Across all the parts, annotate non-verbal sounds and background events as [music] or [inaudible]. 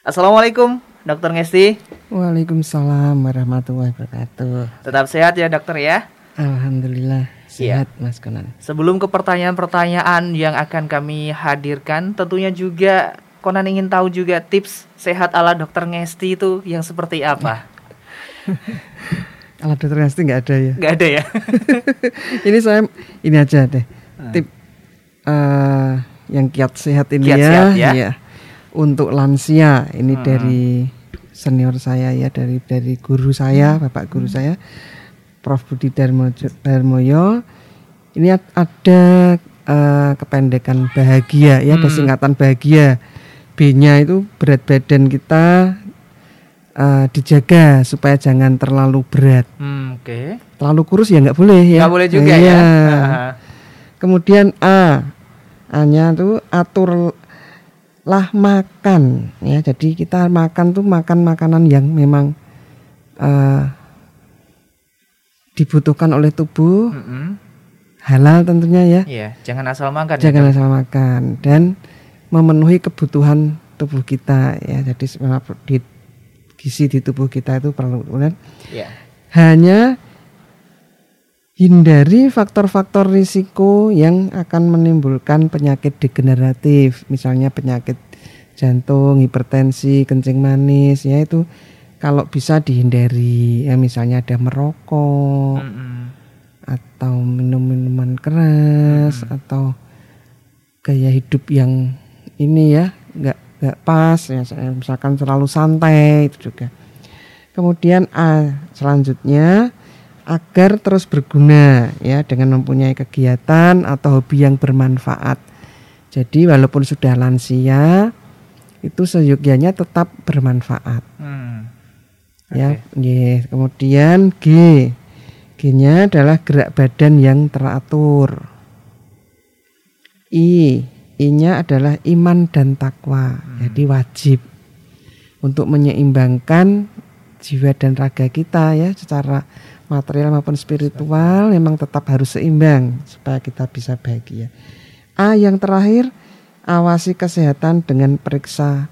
Assalamualaikum, Dokter Ngesti. Waalaikumsalam warahmatullahi wabarakatuh. Tetap sehat ya dokter ya. Alhamdulillah Iya. sehat Mas Konan. Sebelum ke pertanyaan-pertanyaan yang akan kami hadirkan, tentunya juga Konan ingin tahu juga tips sehat ala Dokter Ngesti itu yang seperti apa? Kalau dokter Ngesti nggak ada ya. Gak ada ya? [laughs] ini saya ini aja deh Hmm. tip eh, yang kiat sehat ini Kiat ya, sehat ya. iya. Untuk lansia ini Hmm. dari senior saya ya dari dari guru saya Hmm. bapak guru saya Prof Budi Darmo, Darmoyo. Ini ad- ada eh, kependekan bahagia ya, ada Hmm. singkatan bahagia. B-nya itu berat badan kita eh, dijaga supaya jangan terlalu berat. Hmm, Oke. Terlalu kurus ya nggak boleh ya. Nggak boleh juga ya. Ah, Kemudian A, A-nya tuh aturlah makan ya. Jadi kita makan tuh makan makanan yang memang eh, dibutuhkan oleh tubuh, mm-mm. halal tentunya ya. Iya, jangan asal makan. ya, Jangan Dok? asal makan dan memenuhi kebutuhan tubuh kita ya. Jadi di gizi di tubuh kita itu perlu kemudian Iya. hanya hindari faktor-faktor risiko yang akan menimbulkan penyakit degeneratif, misalnya penyakit jantung, hipertensi, kencing manis, ya itu kalau bisa dihindari, ya misalnya ada merokok Mm-mm. atau minum minuman keras atau gaya hidup yang ini ya nggak nggak pas ya misalkan terlalu santai itu juga. Kemudian A selanjutnya agar terus berguna ya dengan mempunyai kegiatan atau hobi yang bermanfaat. Jadi walaupun sudah lansia itu seyogyanya tetap bermanfaat Hmm. ya. nggih. Kemudian G. G-nya adalah gerak badan yang teratur. I. I-nya adalah iman dan takwa. Jadi wajib untuk menyeimbangkan jiwa dan raga kita ya secara material maupun spiritual memang tetap harus seimbang supaya kita bisa bahagia. A yang terakhir awasi kesehatan dengan periksa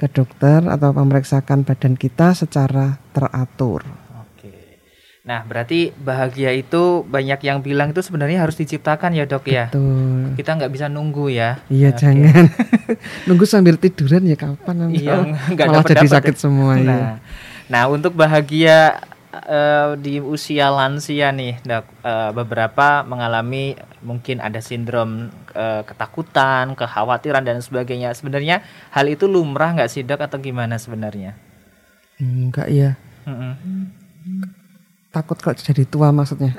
ke dokter atau memeriksakan badan kita secara teratur. Oke. Nah, berarti bahagia itu banyak yang bilang itu sebenarnya harus diciptakan ya, Dok ya. Betul. Kita nggak bisa nunggu ya. Iya Oke. jangan [laughs] nunggu sambil tiduran ya kapan nanti Iya, nggak malah jadi ya. sakit semua ya. Nah, nah untuk bahagia eh, di usia lansia nih, dok, eh, beberapa mengalami mungkin ada sindrom eh, ketakutan, kekhawatiran dan sebagainya. Sebenarnya hal itu lumrah nggak sih dok atau gimana sebenarnya? Enggak ya. Mm-mm. Takut kok jadi tua maksudnya.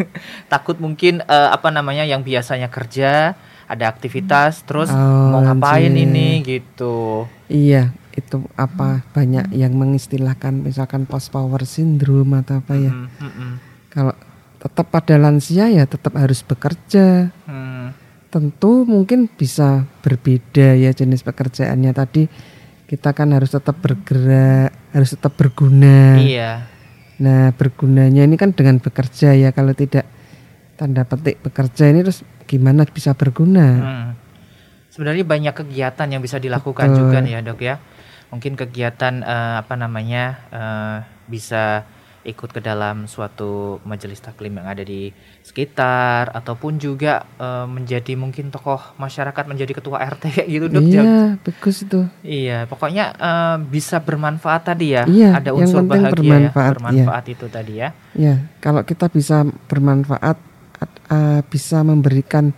[laughs] Takut mungkin eh, apa namanya yang biasanya kerja ada aktivitas, terus Oh, mau ngapain anjir. ini gitu. iya, itu apa banyak yang mengistilahkan misalkan post power syndrome atau apa ya. Mm, mm, mm. Kalau tetap pada lansia ya tetap harus bekerja. Hmm, Tentu mungkin bisa berbeda ya jenis pekerjaannya tadi kita kan harus tetap bergerak, harus tetap berguna. Iya. Nah, bergunanya ini kan dengan bekerja ya. Kalau tidak tanda petik bekerja ini terus gimana bisa berguna? Hmm. Sebenarnya banyak kegiatan yang bisa dilakukan Betul. juga nih ya dok ya. Mungkin kegiatan eh, apa namanya eh, bisa ikut ke dalam suatu majelis taklim yang ada di sekitar ataupun juga eh, menjadi mungkin tokoh masyarakat menjadi ketua RT [laughs] kayak gitu dok. Iya, Jam- bagus itu. Iya, pokoknya eh, bisa bermanfaat tadi ya. Iya, ada yang unsur penting bahagia bermanfaat, ya, bermanfaat itu tadi ya. Ya, kalau kita bisa bermanfaat at- eh, bisa memberikan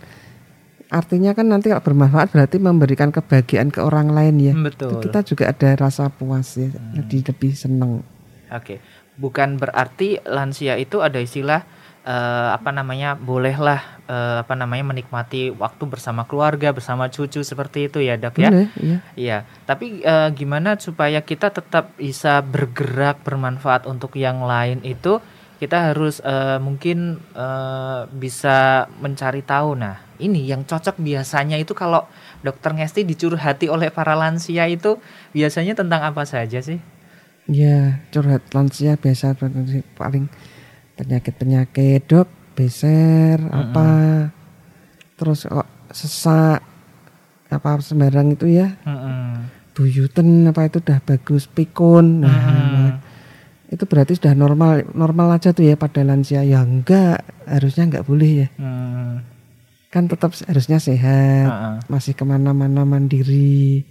artinya kan nanti kalau bermanfaat berarti memberikan kebahagiaan ke orang lain ya. Hmm, Itu Betul. kita juga ada rasa puas ya, jadi lebih senang. Oke, bukan berarti lansia itu ada istilah eh, apa namanya bolehlah eh, apa namanya menikmati waktu bersama keluarga bersama cucu seperti itu ya dok ya. Boleh, iya. Iya, tapi eh, gimana supaya kita tetap bisa bergerak bermanfaat untuk yang lain itu kita harus eh, mungkin eh, bisa mencari tahu. Nah, ini yang cocok biasanya itu kalau dokter Ngesti dicurhati oleh para lansia itu biasanya tentang apa saja sih? Ya, curhat lansia biasa paling penyakit-penyakit dok, beser, apa, terus kok sesak, apa sembarang itu ya. Mm-mm. buyuten apa itu udah bagus pikun. Nah, Hmm. itu berarti sudah normal normal aja tuh ya pada lansia. Ya enggak, harusnya enggak boleh ya. Hmm. Kan tetap harusnya sehat, Heeh. masih ke mana-mana mandiri,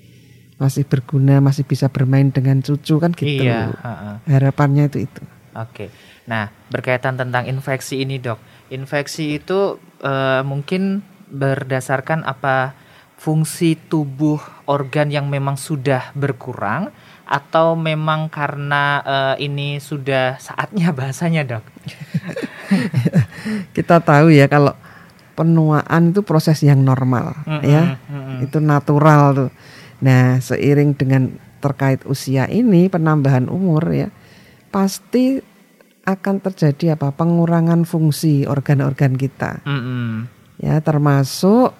masih berguna, masih bisa bermain dengan cucu kan gitu. Iya. heeh. Harapannya itu itu. Oke. Nah, berkaitan tentang infeksi ini, Dok. Infeksi itu eh, mungkin berdasarkan apa fungsi tubuh organ yang memang sudah berkurang atau memang karena eh, ini sudah saatnya bahasanya, Dok? [laughs] Kita tahu ya kalau penuaan itu proses yang normal Mm-mm, ya. mm-mm. Itu natural tuh. Nah, seiring dengan terkait usia ini penambahan umur ya, pasti akan terjadi apa? pengurangan fungsi organ-organ kita. Mm-mm. Ya, termasuk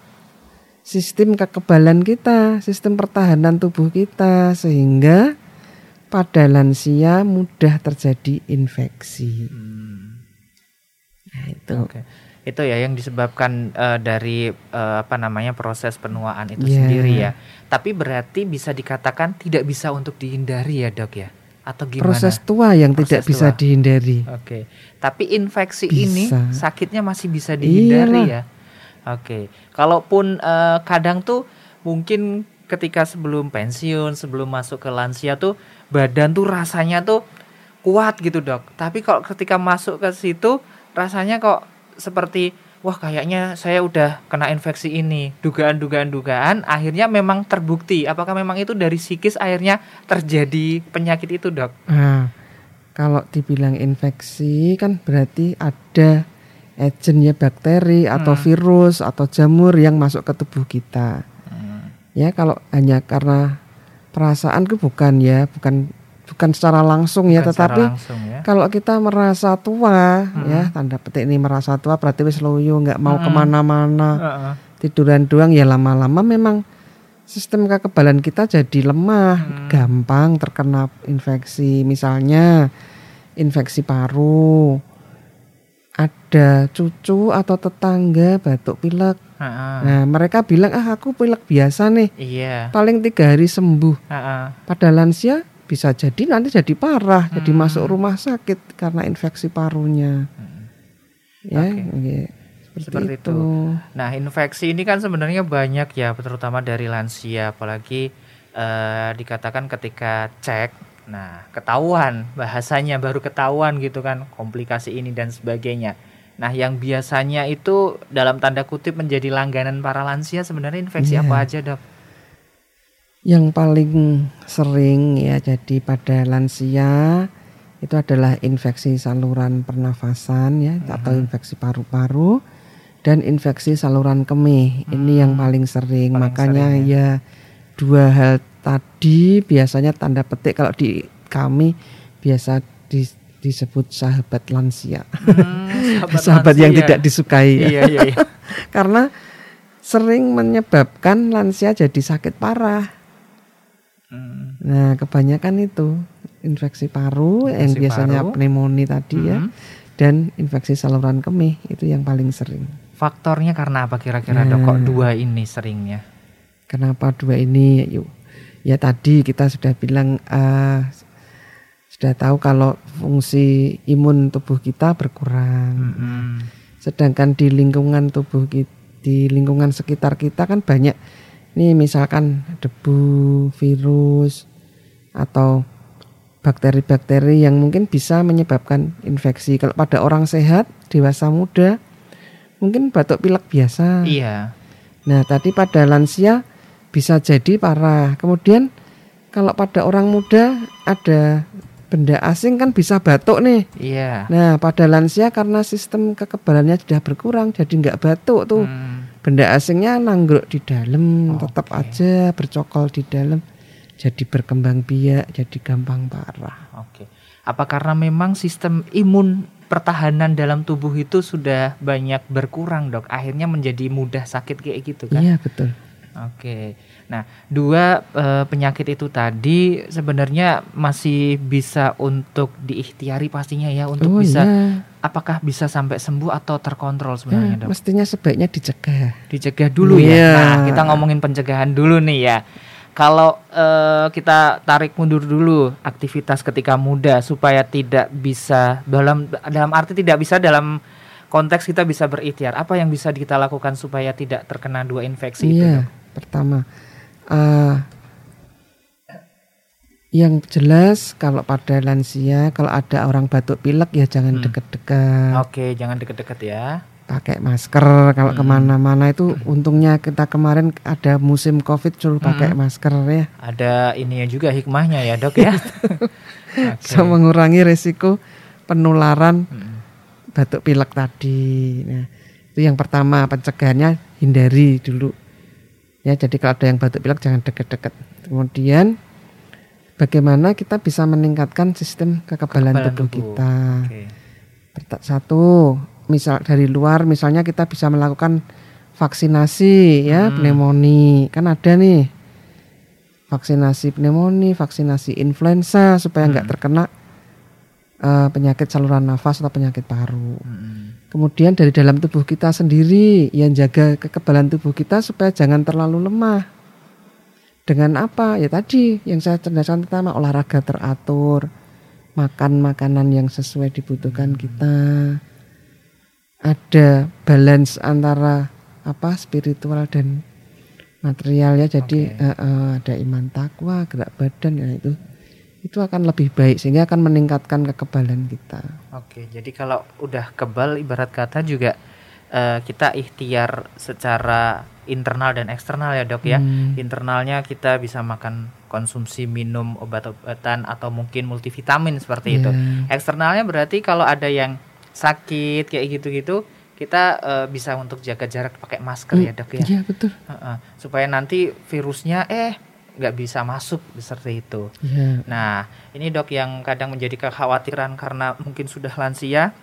sistem kekebalan kita, sistem pertahanan tubuh kita sehingga pada lansia mudah terjadi infeksi. Hmm. Nah, itu. Oke. Itu ya yang disebabkan eh, dari eh, apa namanya proses penuaan itu Iya. sendiri ya. Tapi berarti bisa dikatakan tidak bisa untuk dihindari ya, Dok ya? Atau gimana? Proses tua yang tidak Proses bisa tua. dihindari. Oke. Tapi infeksi Bisa. ini sakitnya masih bisa dihindari Iyalah. ya. Oke. Kalaupun eh, kadang tuh mungkin ketika sebelum pensiun, sebelum masuk ke lansia tuh badan tuh rasanya tuh kuat gitu, Dok. Tapi kalau ketika masuk ke situ rasanya kok seperti wah kayaknya saya udah kena infeksi ini. Dugaan-dugaan dugaan akhirnya memang terbukti. Apakah memang itu dari psikis akhirnya terjadi penyakit itu, Dok? Nah, kalau dibilang infeksi kan berarti ada agent ya bakteri atau Hmm. virus atau jamur yang masuk ke tubuh kita. Ya kalau hanya karena perasaan itu bukan ya, bukan bukan secara langsung ya, Bukan tetapi langsung ya. kalau kita merasa tua Hmm. ya tanda petik ini merasa tua berarti wis loyo nggak mau Hmm. ke mana-mana Heeh. tiduran doang ya lama-lama memang sistem kekebalan kita jadi lemah, Hmm. gampang terkena infeksi. Misalnya infeksi paru. Ada cucu atau tetangga batuk pilek. Nah, mereka bilang, "Ah, aku pilek biasa nih. Iya. Paling tiga hari sembuh." Heeh. Pada lansia bisa jadi nanti jadi parah, jadi Hmm. masuk rumah sakit karena infeksi parunya. Ya, Oke. oke. seperti, Seperti itu. itu. Nah, infeksi ini kan sebenarnya banyak ya, terutama dari lansia, apalagi eh, dikatakan ketika cek, nah ketahuan bahasanya baru ketahuan gitu kan komplikasi ini dan sebagainya. Nah, yang biasanya itu dalam tanda kutip menjadi langganan para lansia sebenarnya infeksi Iya. apa aja dok? Yang paling sering ya jadi pada lansia itu adalah infeksi saluran pernafasan ya atau Mhm. infeksi paru-paru dan infeksi saluran kemih. Ini yang Hmm, paling sering. paling Makanya sering ya dua hal tadi biasanya tanda petik kalau di kami biasa di- disebut sahabat lansia. Hmm, sahabat [laughs] yang lansia. tidak disukai ya. Iya iya iya. [laughs] Karena sering menyebabkan lansia jadi sakit parah. Hmm. Nah, kebanyakan itu infeksi paru yang Infeksi biasanya paru. pneumonia tadi ya Mhm. dan infeksi saluran kemih itu yang paling sering. Faktornya karena apa kira-kira dok? Kok Nah. dua ini seringnya? Kenapa dua ini? Yuk. Ya tadi kita sudah bilang eh, sudah tahu kalau fungsi imun tubuh kita berkurang. Hmm. Sedangkan di lingkungan tubuh kita, di lingkungan sekitar kita kan banyak nih misalkan debu, virus atau bakteri-bakteri yang mungkin bisa menyebabkan infeksi. Kalau pada orang sehat, dewasa muda, mungkin batuk pilek biasa. Iya. Nah, tadi pada lansia bisa jadi parah. Kemudian kalau pada orang muda ada benda asing kan bisa batuk nih. Iya. Nah, pada lansia karena sistem kekebalannya sudah berkurang, jadi nggak batuk tuh. Hmm. Benda asingnya nanggruk di dalam, tetap Oke. aja bercokol di dalam, jadi berkembang biak, jadi gampang parah. Oke. Apa karena memang sistem imun pertahanan dalam tubuh itu sudah banyak berkurang, Dok? Akhirnya menjadi mudah sakit kayak gitu kan? Iya betul. Oke. Nah, dua eh, penyakit itu tadi sebenarnya masih bisa untuk diikhtiari pastinya ya untuk oh bisa iya, apakah bisa sampai sembuh atau terkontrol Ya, sebenarnya, Dok? mestinya sebaiknya dicegah. Dicegah dulu Iya. ya. Nah, kita ngomongin pencegahan dulu nih ya. kalau eh, kita tarik mundur dulu aktivitas ketika muda supaya tidak bisa dalam dalam arti tidak bisa dalam konteks kita bisa berikhtiar. Apa yang bisa kita lakukan supaya tidak terkena dua infeksi itu? Iya, Dok? pertama eh, yang jelas kalau pada lansia kalau ada orang batuk pilek ya jangan Hmm. deket-deket Oke, jangan deket-deket ya. pakai masker kalau Hmm. ke mana-mana itu untungnya kita kemarin ada musim covid suruh pakai Hmm. masker ya Ada ininya juga hikmahnya ya, Dok ya. [laughs] Oke. bisa mengurangi resiko penularan Mm-mm. batuk pilek tadi. Nah, itu yang pertama pencegahannya hindari dulu. Ya, jadi kalau ada yang batuk pilek jangan deket-deket. Kemudian bagaimana kita bisa meningkatkan sistem kekebalan, Kekebalan tubuh, tubuh. kita. Perta- Satu, misal dari luar misalnya kita bisa melakukan vaksinasi ya, Hmm. pneumonia. Kan ada nih vaksinasi pneumonia, vaksinasi influenza supaya nggak Hmm. terkena eh, penyakit saluran nafas atau penyakit paru. Mm-mm. Kemudian dari dalam tubuh kita sendiri yang jaga kekebalan tubuh kita supaya jangan terlalu lemah. Dengan apa? Ya tadi yang saya ceritakan pertama olahraga teratur, makan makanan yang sesuai dibutuhkan kita. Ada balance antara apa spiritual dan material ya. Jadi Oke. eh, eh, ada iman takwa, gerak badan ya itu itu akan lebih baik sehingga akan meningkatkan kekebalan kita. Oke, jadi kalau udah kebal ibarat kata juga eh, kita ikhtiar secara internal dan eksternal ya dok ya. Hmm. Internalnya kita bisa makan konsumsi minum obat-obatan atau mungkin multivitamin seperti itu. Ya. Eksternalnya berarti kalau ada yang sakit kayak gitu-gitu kita eh, bisa untuk jaga jarak pakai masker ya dok ya. Iya betul. Heeh, supaya nanti virusnya eh nggak bisa masuk seperti itu. Iya. Nah, ini dok yang kadang menjadi kekhawatiran karena mungkin sudah lansia,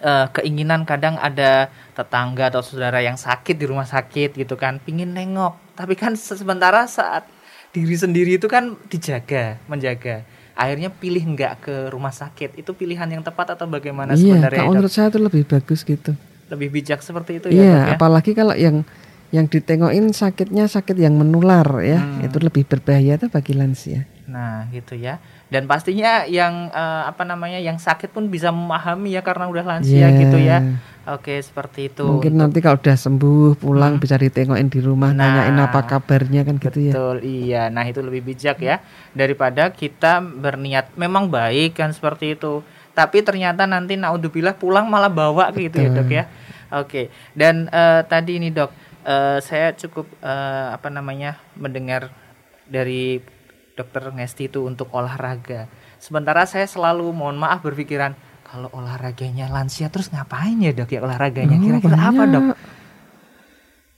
eh, keinginan kadang ada tetangga atau saudara yang sakit di rumah sakit gitu kan, pingin nengok, tapi kan se- sementara saat diri sendiri itu kan dijaga, menjaga. Akhirnya pilih nggak ke rumah sakit, itu pilihan yang tepat atau bagaimana Iya, sebenarnya? dok? menurut saya itu lebih bagus gitu. Lebih bijak seperti itu Iya, ya dok ya? apalagi kalau yang yang ditengokin sakitnya sakit yang menular ya, Hmm. itu lebih berbahaya tuh bagi lansia. Nah, gitu ya. Dan pastinya yang eh, apa namanya yang sakit pun bisa memahami ya karena udah lansia Iya. gitu ya. Oke, seperti itu. Mungkin Untuk- nanti kalau udah sembuh pulang Hmm. bisa ditengokin di rumah, Nah. nanyain apa kabarnya kan gitu ya. Betul, iya. Nah, itu lebih bijak ya daripada kita berniat memang baik kan seperti itu. Tapi ternyata nanti naudzubillah pulang malah bawa gitu ya, Betul. Dok ya. Oke. Dan eh, tadi ini, Dok, eh, saya cukup eh, apa namanya? mendengar dari Dokter Ngesti itu untuk olahraga. Sementara saya selalu mohon maaf berpikiran kalau olahraganya lansia terus ngapain ya, Dok ya olahraganya? Oh, Kira-kira apa, Dok?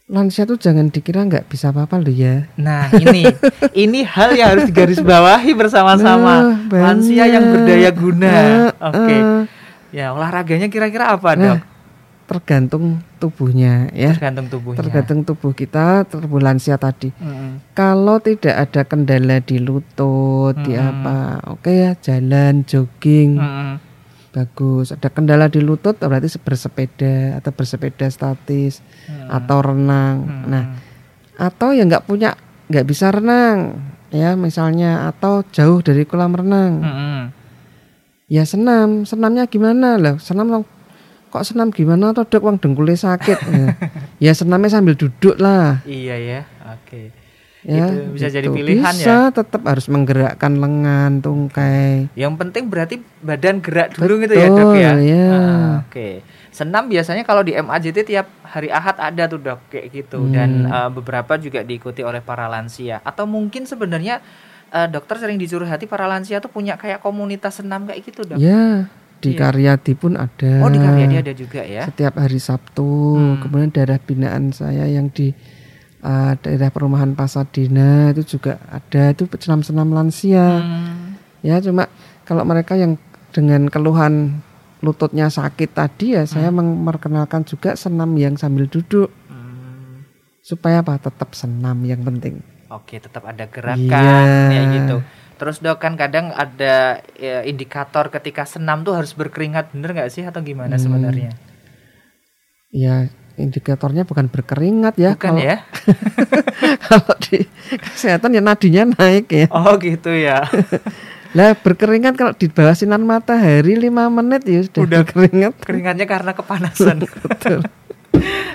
Lansia tuh jangan dikira nggak bisa apa-apa loh ya. Nah ini [laughs] ini hal yang harus digarisbawahi bersama-sama Nah, lansia yang berdaya guna. Eh, Oke, eh. ya olahraganya kira-kira apa Nah, dok? Tergantung tubuhnya ya. Tergantung tubuhnya. Tergantung tubuh kita, tubuh lansia tadi. Mm-mm. Kalau tidak ada kendala di lutut, di Mm-mm. apa, oke ya jalan, jogging, Mm-mm. bagus. Ada kendala di lutut, berarti bersepeda atau bersepeda statis Mm-mm. atau renang. Mm-mm. Nah, atau yang nggak punya, nggak bisa renang, ya misalnya, atau jauh dari kolam renang, Mm-mm. ya senam. Senamnya gimana lah? Senam kok senam gimana? Atau dok, wong dengkulnya sakit. [laughs] ya. ya senamnya sambil duduk lah. Iya ya, oke. ya Itu bisa jadi gitu. pilihan ya? bisa tetap harus menggerakkan lengan tungkai Yang penting berarti badan gerak dulu gitu ya dok ya. Ya. Ah, Oke. Senam biasanya kalau di MAJT tiap hari Ahad ada tuh dok kayak gitu dan Hmm. eh, beberapa juga diikuti oleh para lansia atau mungkin sebenarnya eh, dokter sering disuruh hati para lansia tuh punya kayak komunitas senam kayak gitu dok. ya di Iya. Karyadi pun ada Oh di Karyadi ada juga ya. setiap hari Sabtu Hmm. kemudian daerah binaan saya yang di uh, daerah perumahan Pasadena itu juga ada itu senam-senam lansia Hmm. ya cuma kalau mereka yang dengan keluhan lututnya sakit tadi ya saya memperkenalkan juga senam yang sambil duduk Hmm. supaya apa tetap senam yang penting Oke, tetap ada gerakan Iya. ya gitu. Terus dok kan kadang ada ya, indikator ketika senam tuh harus berkeringat bener nggak sih atau gimana Hmm. sebenarnya? ya indikatornya bukan berkeringat ya. Bukan kalau, ya? [laughs] kalau di kesehatan ya nadinya naik ya. Oh gitu ya. [laughs] Lah berkeringat kalau di bawah sinar matahari 5 menit ya sudah, Udah berkeringat. Keringatnya karena kepanasan. [laughs] Betul.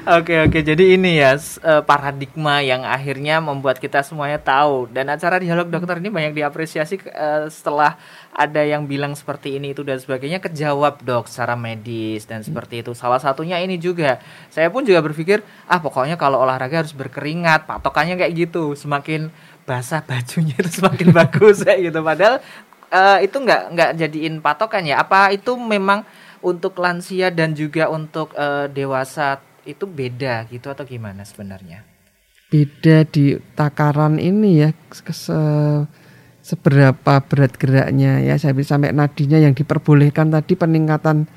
Oke oke. Jadi ini ya eh, paradigma yang akhirnya membuat kita semuanya tahu. Dan acara dialog dokter ini banyak diapresiasi eh, setelah ada yang bilang seperti ini itu dan sebagainya kejawab dok secara medis dan seperti itu. Salah satunya ini juga. Saya pun juga berpikir ah pokoknya kalau olahraga harus berkeringat patokannya kayak gitu. Semakin basah bajunya itu semakin [laughs] bagus. Kayak gitu. Padahal eh, itu nggak nggak jadiin patokan ya. Apa itu memang untuk lansia dan juga untuk eh, dewasa itu beda gitu atau gimana sebenarnya? Beda di takaran ini ya se- seberapa berat geraknya ya sampai sampai nadinya yang diperbolehkan tadi peningkatan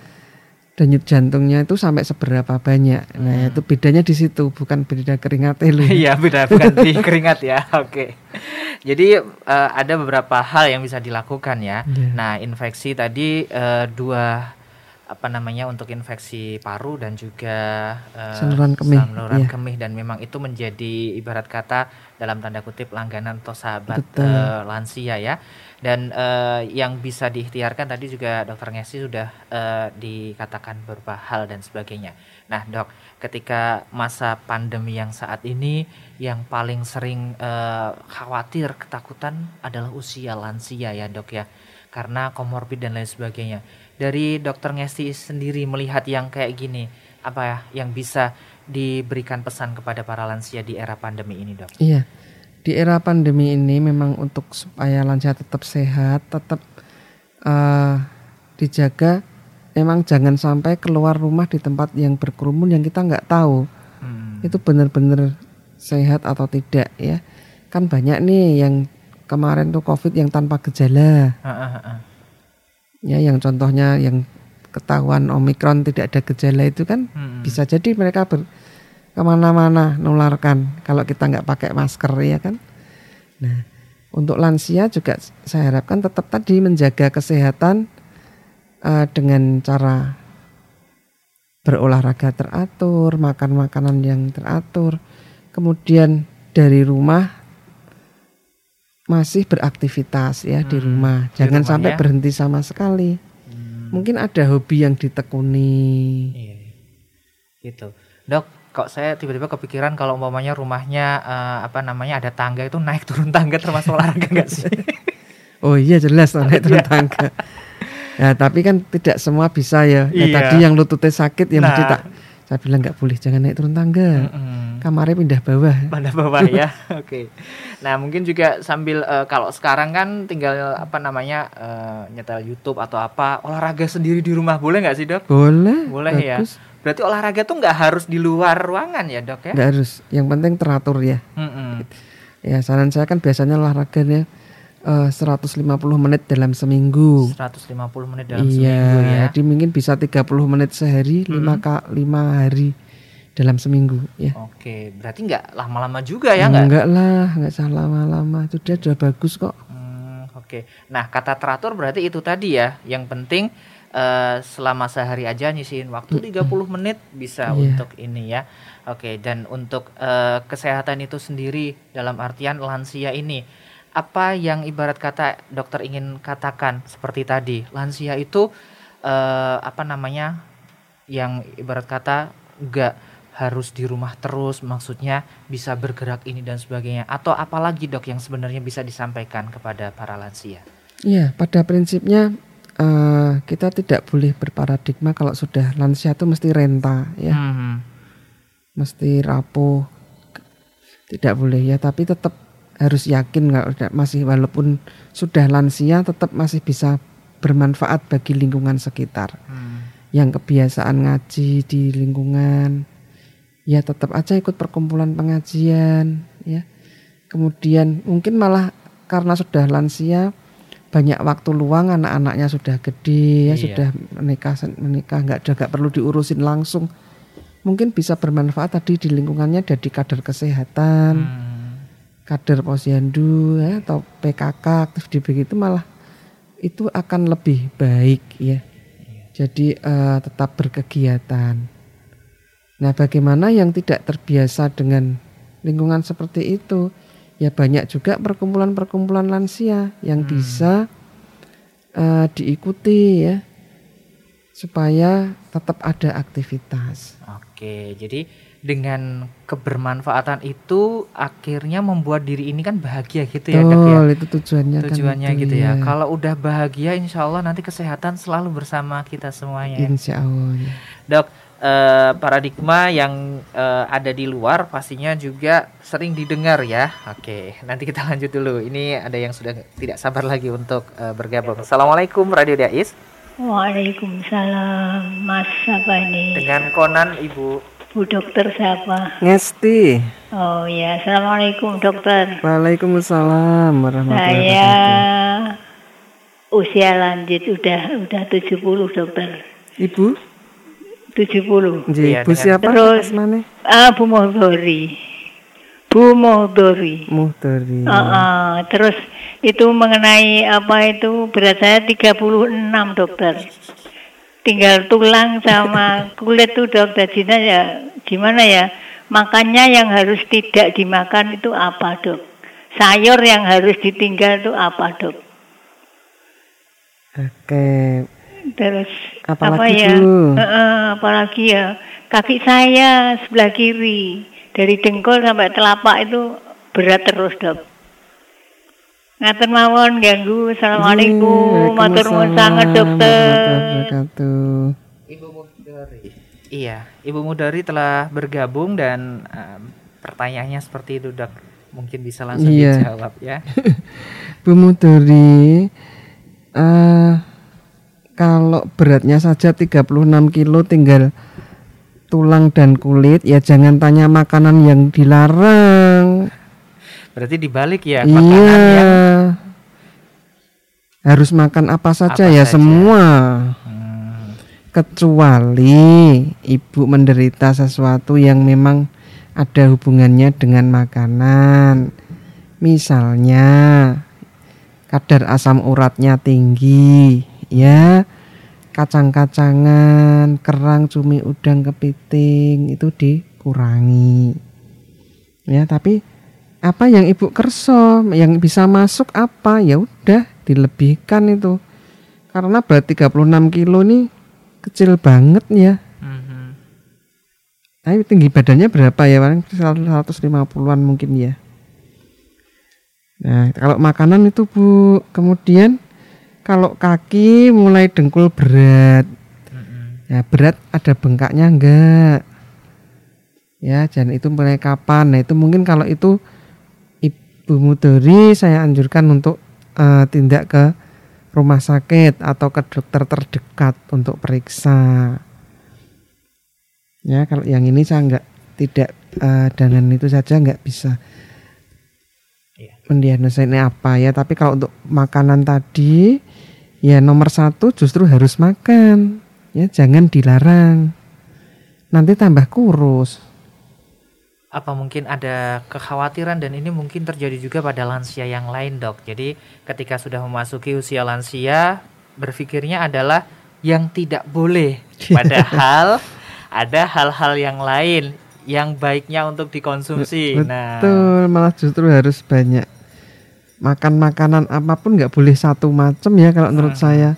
denyut jantungnya itu sampai seberapa banyak. Nah, itu bedanya di situ, bukan beda keringat lu. [laughs] Iya beda bukan di keringat ya. [laughs] Oke. Jadi eh, ada beberapa hal yang bisa dilakukan ya. Iya. Nah infeksi tadi eh, dua apa namanya untuk infeksi paru dan juga eh, Saluran kemih, saluran iya. kemih dan memang itu menjadi ibarat kata dalam tanda kutip langganan atau sahabat Betul. eh, lansia ya. Dan eh, yang bisa diikhtiarkan tadi juga dokter Ngesi sudah eh, dikatakan beberapa hal dan sebagainya. Nah dok, ketika masa pandemi yang saat ini yang paling sering eh, khawatir ketakutan adalah usia lansia ya dok ya karena komorbid dan lain sebagainya dari dokter Ngesti sendiri melihat yang kayak gini apa ya yang bisa diberikan pesan kepada para lansia di era pandemi ini dok Iya. Di era pandemi ini memang untuk supaya lansia tetap sehat, tetap eh, dijaga memang jangan sampai keluar rumah di tempat yang berkerumun yang kita nggak tahu Hmm. itu benar-benar sehat atau tidak ya. Kan banyak nih yang kemarin tuh Covid yang tanpa gejala. Ha, ha, ha. Ya yang contohnya yang ketahuan Omikron tidak ada gejala itu kan Hmm. bisa jadi mereka ber, ke mana-mana nularkan kalau kita nggak pakai masker ya kan. Nah untuk lansia juga saya harapkan tetap tadi menjaga kesehatan eh, dengan cara berolahraga teratur, makan makanan yang teratur, kemudian dari rumah masih beraktivitas ya di Hmm, rumah, di jangan rumah sampai ya. berhenti sama sekali. Hmm. Mungkin ada hobi yang ditekuni. Iya. Gitu. Dok, kok saya tiba-tiba kepikiran kalau umpamanya rumahnya eh, apa namanya ada tangga itu naik turun tangga termasuk [laughs] olahraga nggak sih? Oh iya jelas naik Iya. turun tangga. Ya tapi kan tidak semua bisa ya. Ya, Iya. Tadi yang lututnya sakit ya mesti Nah. tak. Saya bilang nggak boleh jangan naik turun tangga. Mm-mm. Kamarnya pindah bawah. pada bawah ya. [laughs] Oke. Nah, mungkin juga sambil eh, kalau sekarang kan tinggal apa namanya eh, nyetel YouTube atau apa olahraga sendiri di rumah boleh nggak sih dok? Boleh. Boleh ya. bagus. Berarti olahraga tuh nggak harus di luar ruangan ya dok ya? Nggak harus. Yang penting teratur ya. Mm-mm. Ya saran saya kan biasanya olahraganya eh, 150 menit dalam seminggu. 150 menit dalam iya, seminggu ya. jadi mungkin bisa 30 menit sehari, lima ka, lima hari dalam seminggu ya. Oke, berarti nggak lama-lama juga ya nggak? Enggak lah, enggak salah lama-lama. Itu dia sudah bagus kok. Hmm, Oke. Nah, kata teratur berarti itu tadi ya. Yang penting eh, selama sehari aja nyisihin waktu 30 menit bisa Iya. untuk ini ya. Oke, dan untuk eh, kesehatan itu sendiri dalam artian lansia ini apa yang ibarat kata dokter ingin katakan seperti tadi. Lansia itu eh, apa namanya? yang ibarat kata enggak harus di rumah terus maksudnya bisa bergerak ini dan sebagainya. Atau apalagi dok yang sebenarnya bisa disampaikan kepada para lansia? Iya, pada prinsipnya eh, kita tidak boleh berparadigma kalau sudah lansia itu mesti renta ya, Hmm, mesti rapuh. Tidak boleh ya, tapi tetap harus yakin kalau masih walaupun sudah lansia tetap masih bisa bermanfaat bagi lingkungan sekitar. hmm, Yang kebiasaan ngaji di lingkungan ya tetap aja ikut perkumpulan pengajian ya. Kemudian mungkin malah karena sudah lansia banyak waktu luang anak-anaknya sudah gede ya Iya. sudah menikah menikah nggak ada nggak perlu diurusin langsung mungkin bisa bermanfaat tadi di lingkungannya jadi kader kesehatan hmm. kader posyandu ya, atau PKK aktif di begitu malah itu akan lebih baik ya jadi eh, tetap berkegiatan Nah, bagaimana yang tidak terbiasa dengan lingkungan seperti itu? Ya banyak juga perkumpulan-perkumpulan lansia yang Hmm. bisa eh, diikuti ya supaya tetap ada aktivitas. Oke, jadi dengan kebermanfaatan itu akhirnya membuat diri ini kan bahagia gitu ya ya. Betul, itu tujuannya kan Tujuannya itu, gitu ya. iya. Kalau udah bahagia, insya Allah nanti kesehatan selalu bersama kita semuanya. ya. Insya Allah. ya. Dok, eh, paradigma yang eh, ada di luar pastinya juga sering didengar ya. Oke, nanti kita [laughs] lanjut dulu. Ini ada yang sudah tidak sabar lagi untuk eh, bergabung. Assalamualaikum Radio Dais. Waalaikumsalam, Mas siapa ini? Dengan Konan Ibu. Bu dokter siapa? Ngesti. Oh ya, Assalamualaikum dokter. Waalaikumsalam warahmatullahi Saya usia lanjut udah udah 70 dokter. Ibu, 70. Nggih, Iya, Ibu dengan- siapa? Terus- Asmane? Ah, Bu Mohdori. Bu Mohdori. Muhtari. Ah, ah. terus itu mengenai apa itu berat saya 36 dokter. Tinggal tulang sama [laughs] kulit tuh dokter Cina ya gimana ya makannya yang harus tidak dimakan itu apa dok? Sayur yang harus ditinggal itu apa dok? Oke. Terus Apalagi, apa ya? Eh, apalagi ya kaki saya sebelah kiri dari dengkul sampai telapak itu berat terus dok. Ngaten mawon ganggu. Assalamualaikum. Matur nuwun sangat dokter. Ibu Mudari. Iya, Ibu Mudari telah bergabung dan em, pertanyaannya seperti itu, Dok. Mungkin bisa langsung Iya. dijawab ya. [laughs] Bu Mudori, eh kalau beratnya saja 36 kilo tinggal tulang dan kulit, ya jangan tanya makanan yang dilarang. Berarti dibalik ya, iya. makanan yang Harus makan apa saja Apa ya saja. semua. Hmm, Kecuali ibu menderita sesuatu yang memang ada hubungannya dengan makanan. Misalnya kadar asam uratnya tinggi, ya. Kacang-kacangan, kerang, cumi, udang, kepiting itu dikurangi. Ya, tapi apa yang ibu kerso, yang bisa masuk apa? Ya udah dilebihkan itu. Karena berat 36 kilo nih kecil banget ya. mhm. Tapi tinggi badannya berapa ya? Paling 150-an mungkin ya. Nah, kalau makanan itu Bu, kemudian kalau kaki mulai dengkul berat. Ya, berat ada bengkaknya enggak? Ya, dan itu mulai kapan? Nah, itu mungkin kalau itu Ibu Mudori saya anjurkan untuk eh, tindak ke rumah sakit atau ke dokter terdekat untuk periksa. Ya, kalau yang ini saya enggak tidak eh, dengan itu saja enggak bisa Iya. mendiagnosa ini apa ya. Tapi kalau untuk makanan tadi, ya nomor satu justru harus makan. Ya, jangan dilarang. Nanti tambah kurus. Apa mungkin ada kekhawatiran dan ini mungkin terjadi juga pada lansia yang lain, Dok. Jadi ketika sudah memasuki usia lansia, berpikirnya adalah yang tidak boleh. [laughs] Padahal ada hal-hal yang lain yang baiknya untuk dikonsumsi. Nah, Betul, malah justru harus banyak. Makan makanan apa pun nggak boleh satu macam ya kalau menurut Hmm. saya.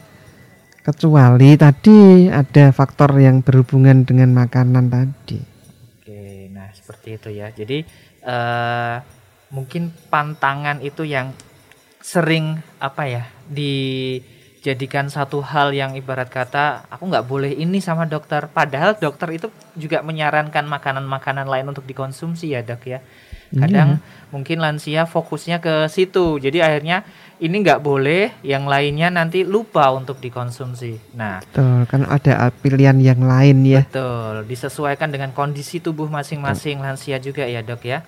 Kecuali tadi ada faktor yang berhubungan dengan makanan tadi. Oke, nah seperti itu ya. Jadi eh mungkin pantangan itu yang sering apa ya dijadikan satu hal yang ibarat kata aku nggak boleh ini sama dokter. Padahal dokter itu juga menyarankan makanan-makanan lain untuk dikonsumsi ya dok ya. Kadang mungkin lansia fokusnya ke situ. Jadi akhirnya ini nggak boleh, yang lainnya nanti lupa untuk dikonsumsi. Nah Betul, kan ada pilihan yang lain ya. Betul, disesuaikan dengan kondisi tubuh masing-masing lansia juga ya dok ya.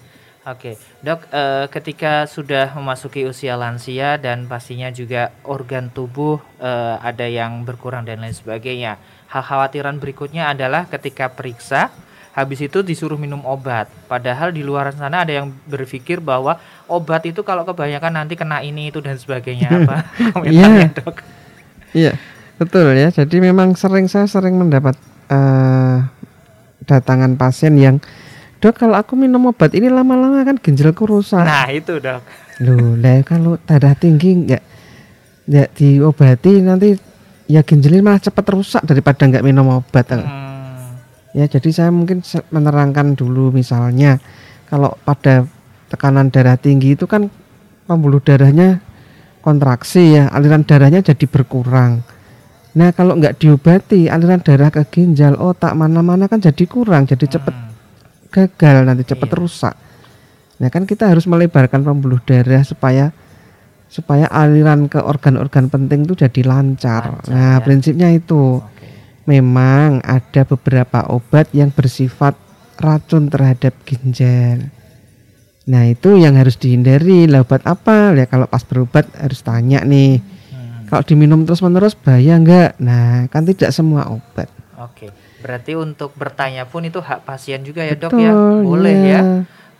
Oke, dok, eh, ketika sudah memasuki usia lansia dan pastinya juga organ tubuh eh, ada yang berkurang dan lain sebagainya. Hal khawatiran berikutnya adalah ketika periksa, habis itu disuruh minum obat. Padahal di luar sana ada yang berpikir bahwa obat itu kalau kebanyakan nanti kena ini itu dan sebagainya apa [laughs] [laughs] Iya. dok? Iya, betul ya. Jadi memang sering saya sering mendapat eh, kedatangan pasien yang dok kalau aku minum obat ini lama-lama kan ginjalku rusak. Nah, itu, Dok. Loh, lah kalau darah tinggi nggak nggak diobati nanti ya ginjalnya malah cepat rusak daripada nggak minum obat. Hmm. Ya, jadi saya mungkin menerangkan dulu misalnya kalau pada tekanan darah tinggi itu kan pembuluh darahnya kontraksi ya, aliran darahnya jadi berkurang. Nah, kalau nggak diobati aliran darah ke ginjal, otak mana-mana kan jadi kurang, jadi cepat Hmm. gagal nanti cepat Iya. rusak. Nah, kan kita harus melebarkan pembuluh darah supaya supaya aliran ke organ-organ penting itu jadi lancar. Lancar, nah, ya. prinsipnya itu. Memang ada beberapa obat yang bersifat racun terhadap ginjal. Nah, itu yang harus dihindari. Lah obat apa? Ya kalau pas berobat harus tanya nih. Hmm. Kalau diminum terus-menerus bahaya enggak? Nah, kan tidak semua obat. Oke. Berarti untuk bertanya pun itu hak pasien juga ya, Dok ya. Betul, Boleh iya. ya.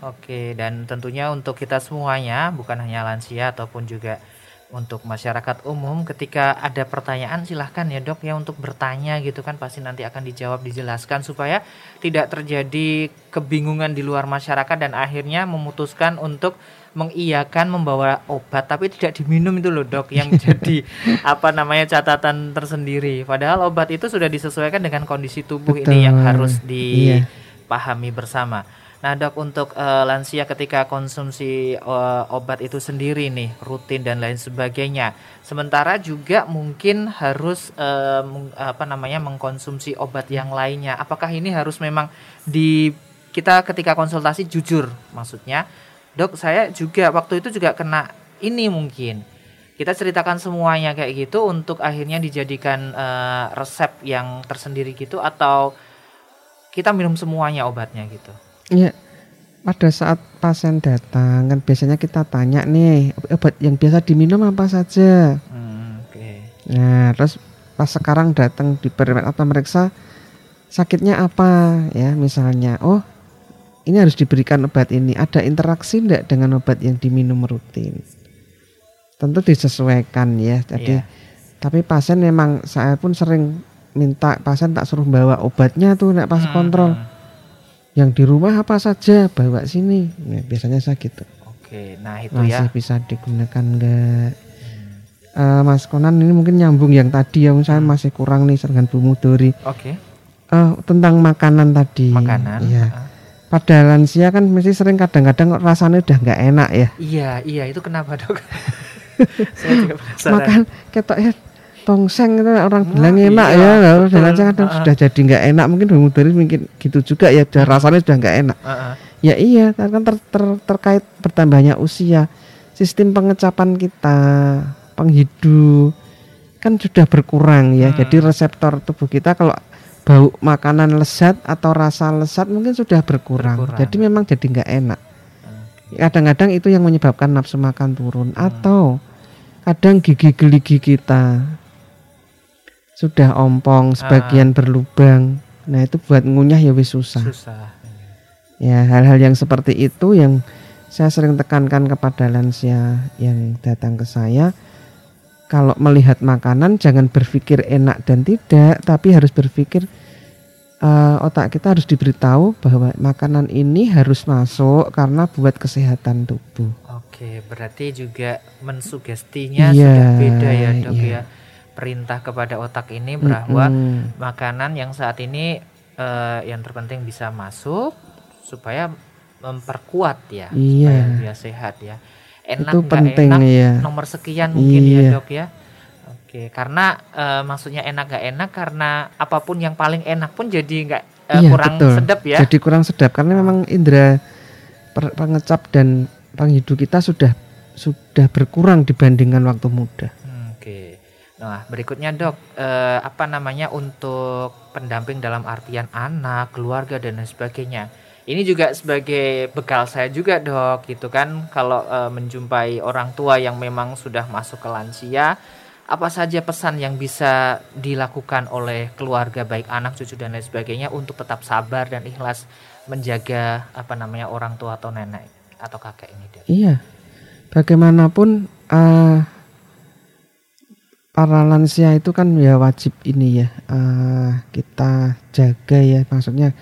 Oke, dan tentunya untuk kita semuanya, bukan hanya lansia ataupun juga untuk masyarakat umum, ketika ada pertanyaan silahkan ya dok ya untuk bertanya gitu kan pasti nanti akan dijawab dijelaskan supaya tidak terjadi kebingungan di luar masyarakat dan akhirnya memutuskan untuk mengiyakan membawa obat tapi tidak diminum itu loh dok yang [laughs] jadi apa namanya catatan tersendiri padahal obat itu sudah disesuaikan dengan kondisi tubuh ini yang Betul, harus iya. dipahami bersama. Nah dok untuk eh, lansia ketika konsumsi eh, obat itu sendiri nih rutin dan lain sebagainya. Sementara juga mungkin harus meng- apa namanya mengkonsumsi obat yang lainnya. Apakah ini harus memang di kita ketika konsultasi jujur maksudnya dok saya juga waktu itu juga kena ini mungkin kita ceritakan semuanya kayak gitu untuk akhirnya dijadikan eh, resep yang tersendiri gitu atau kita minum semuanya obatnya gitu. Iya. Pada saat pasien datang kan biasanya kita tanya nih obat yang biasa diminum apa saja. Hmm, Oke. Nah, terus pas sekarang datang di atau meriksa sakitnya apa ya misalnya. Oh, ini harus diberikan obat ini. Ada interaksi enggak dengan obat yang diminum rutin? Tentu disesuaikan ya. Jadi Iya. tapi pasien memang saya pun sering minta pasien tak suruh bawa obatnya tuh nek pas Hmm, kontrol. Hmm. Yang di rumah apa saja bawa sini. Ya, biasanya saya gitu. Oke, nah itu Masih ya. bisa digunakan enggak? Eh, Mas Konan ini mungkin nyambung yang tadi yang saya masih kurang nih dengan Bu Mudori Oke, Eh, tentang makanan tadi. makanan. Iya. Heeh. Pada lansia kan mesti sering kadang-kadang rasanya udah nggak enak ya. Iya, iya itu kenapa dok? [laughs] Saya juga penasaran. Makan ketok ya tongseng itu orang Wah, bilang enak iya, ya. Lalu betul. lansia kadang Ah. sudah jadi nggak enak. Mungkin Mudori mungkin gitu juga ya. Udah rasanya sudah nggak enak. Heeh. Ya iya, kan ter- ter- terkait bertambahnya usia, sistem pengecapan kita, penghidu kan sudah berkurang ya. Hmm. Jadi reseptor tubuh kita kalau bau makanan lezat atau rasa lezat mungkin sudah berkurang. Berkurang. Jadi memang jadi nggak enak. Kadang-kadang itu yang menyebabkan nafsu makan turun atau kadang gigi geligi kita sudah ompong, sebagian berlubang. Nah itu buat ngunyah ya wis susah. Susah. Ya, hal-hal yang seperti itu yang saya sering tekankan kepada lansia yang datang ke saya. Kalau melihat makanan jangan berpikir enak dan tidak, tapi harus berpikir eh, otak kita harus diberitahu bahwa makanan ini harus masuk karena buat kesehatan tubuh. Oke, berarti juga mensugestinya Iya, sudah beda ya dok iya. ya. Perintah kepada otak ini bahwa Mm-mm. makanan yang saat ini eh, yang terpenting bisa masuk supaya memperkuat ya Iya. supaya dia sehat ya enak itu penting enak ya. nomor sekian mungkin ya Iya. dok ya oke karena eh, maksudnya enak gak enak karena apa pun yang paling enak pun jadi nggak eh, Iya, kurang betul. sedap ya Jadi kurang sedap karena memang indera pengecap dan penghidu kita sudah sudah berkurang dibandingkan waktu muda. Nah, berikutnya dok, eh, apa namanya untuk pendamping dalam artian anak, keluarga dan lain sebagainya. Ini juga sebagai bekal saya juga dok, gitu kan. Kalau eh, menjumpai orang tua yang memang sudah masuk ke lansia, apa saja pesan yang bisa dilakukan oleh keluarga baik anak, cucu dan lain sebagainya untuk tetap sabar dan ikhlas menjaga apa namanya orang tua atau nenek atau kakek ini dok. Iya. Bagaimanapun eh, para lansia itu kan ya wajib ini ya eh, kita jaga ya. Maksudnya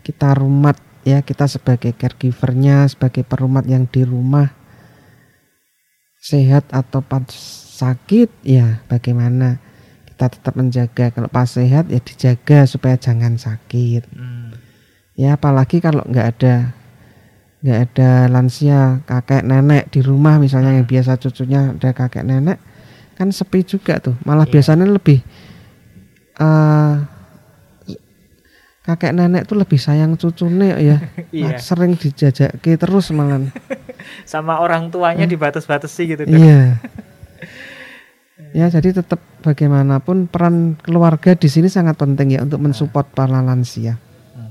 kita rumat ya kita sebagai caregivernya sebagai perumat yang di rumah sehat atau pas sakit ya bagaimana? Kita tetap menjaga. Kalau pas sehat ya dijaga supaya jangan sakit. Hmm. ya apalagi kalau nggak ada nggak ada lansia kakek nenek di rumah misalnya yang biasa cucunya ada kakek nenek kan sepi juga tuh malah Iya. biasanya lebih eh kakek nenek tuh lebih sayang cucune ya [laughs] Iya. Nah, sering dijajaki terus malah [laughs] Sama orang tuanya dibatas-batasi gitu. Iya [laughs] ya jadi tetap bagaimanapun peran keluarga di sini sangat penting ya untuk mensupport para lansia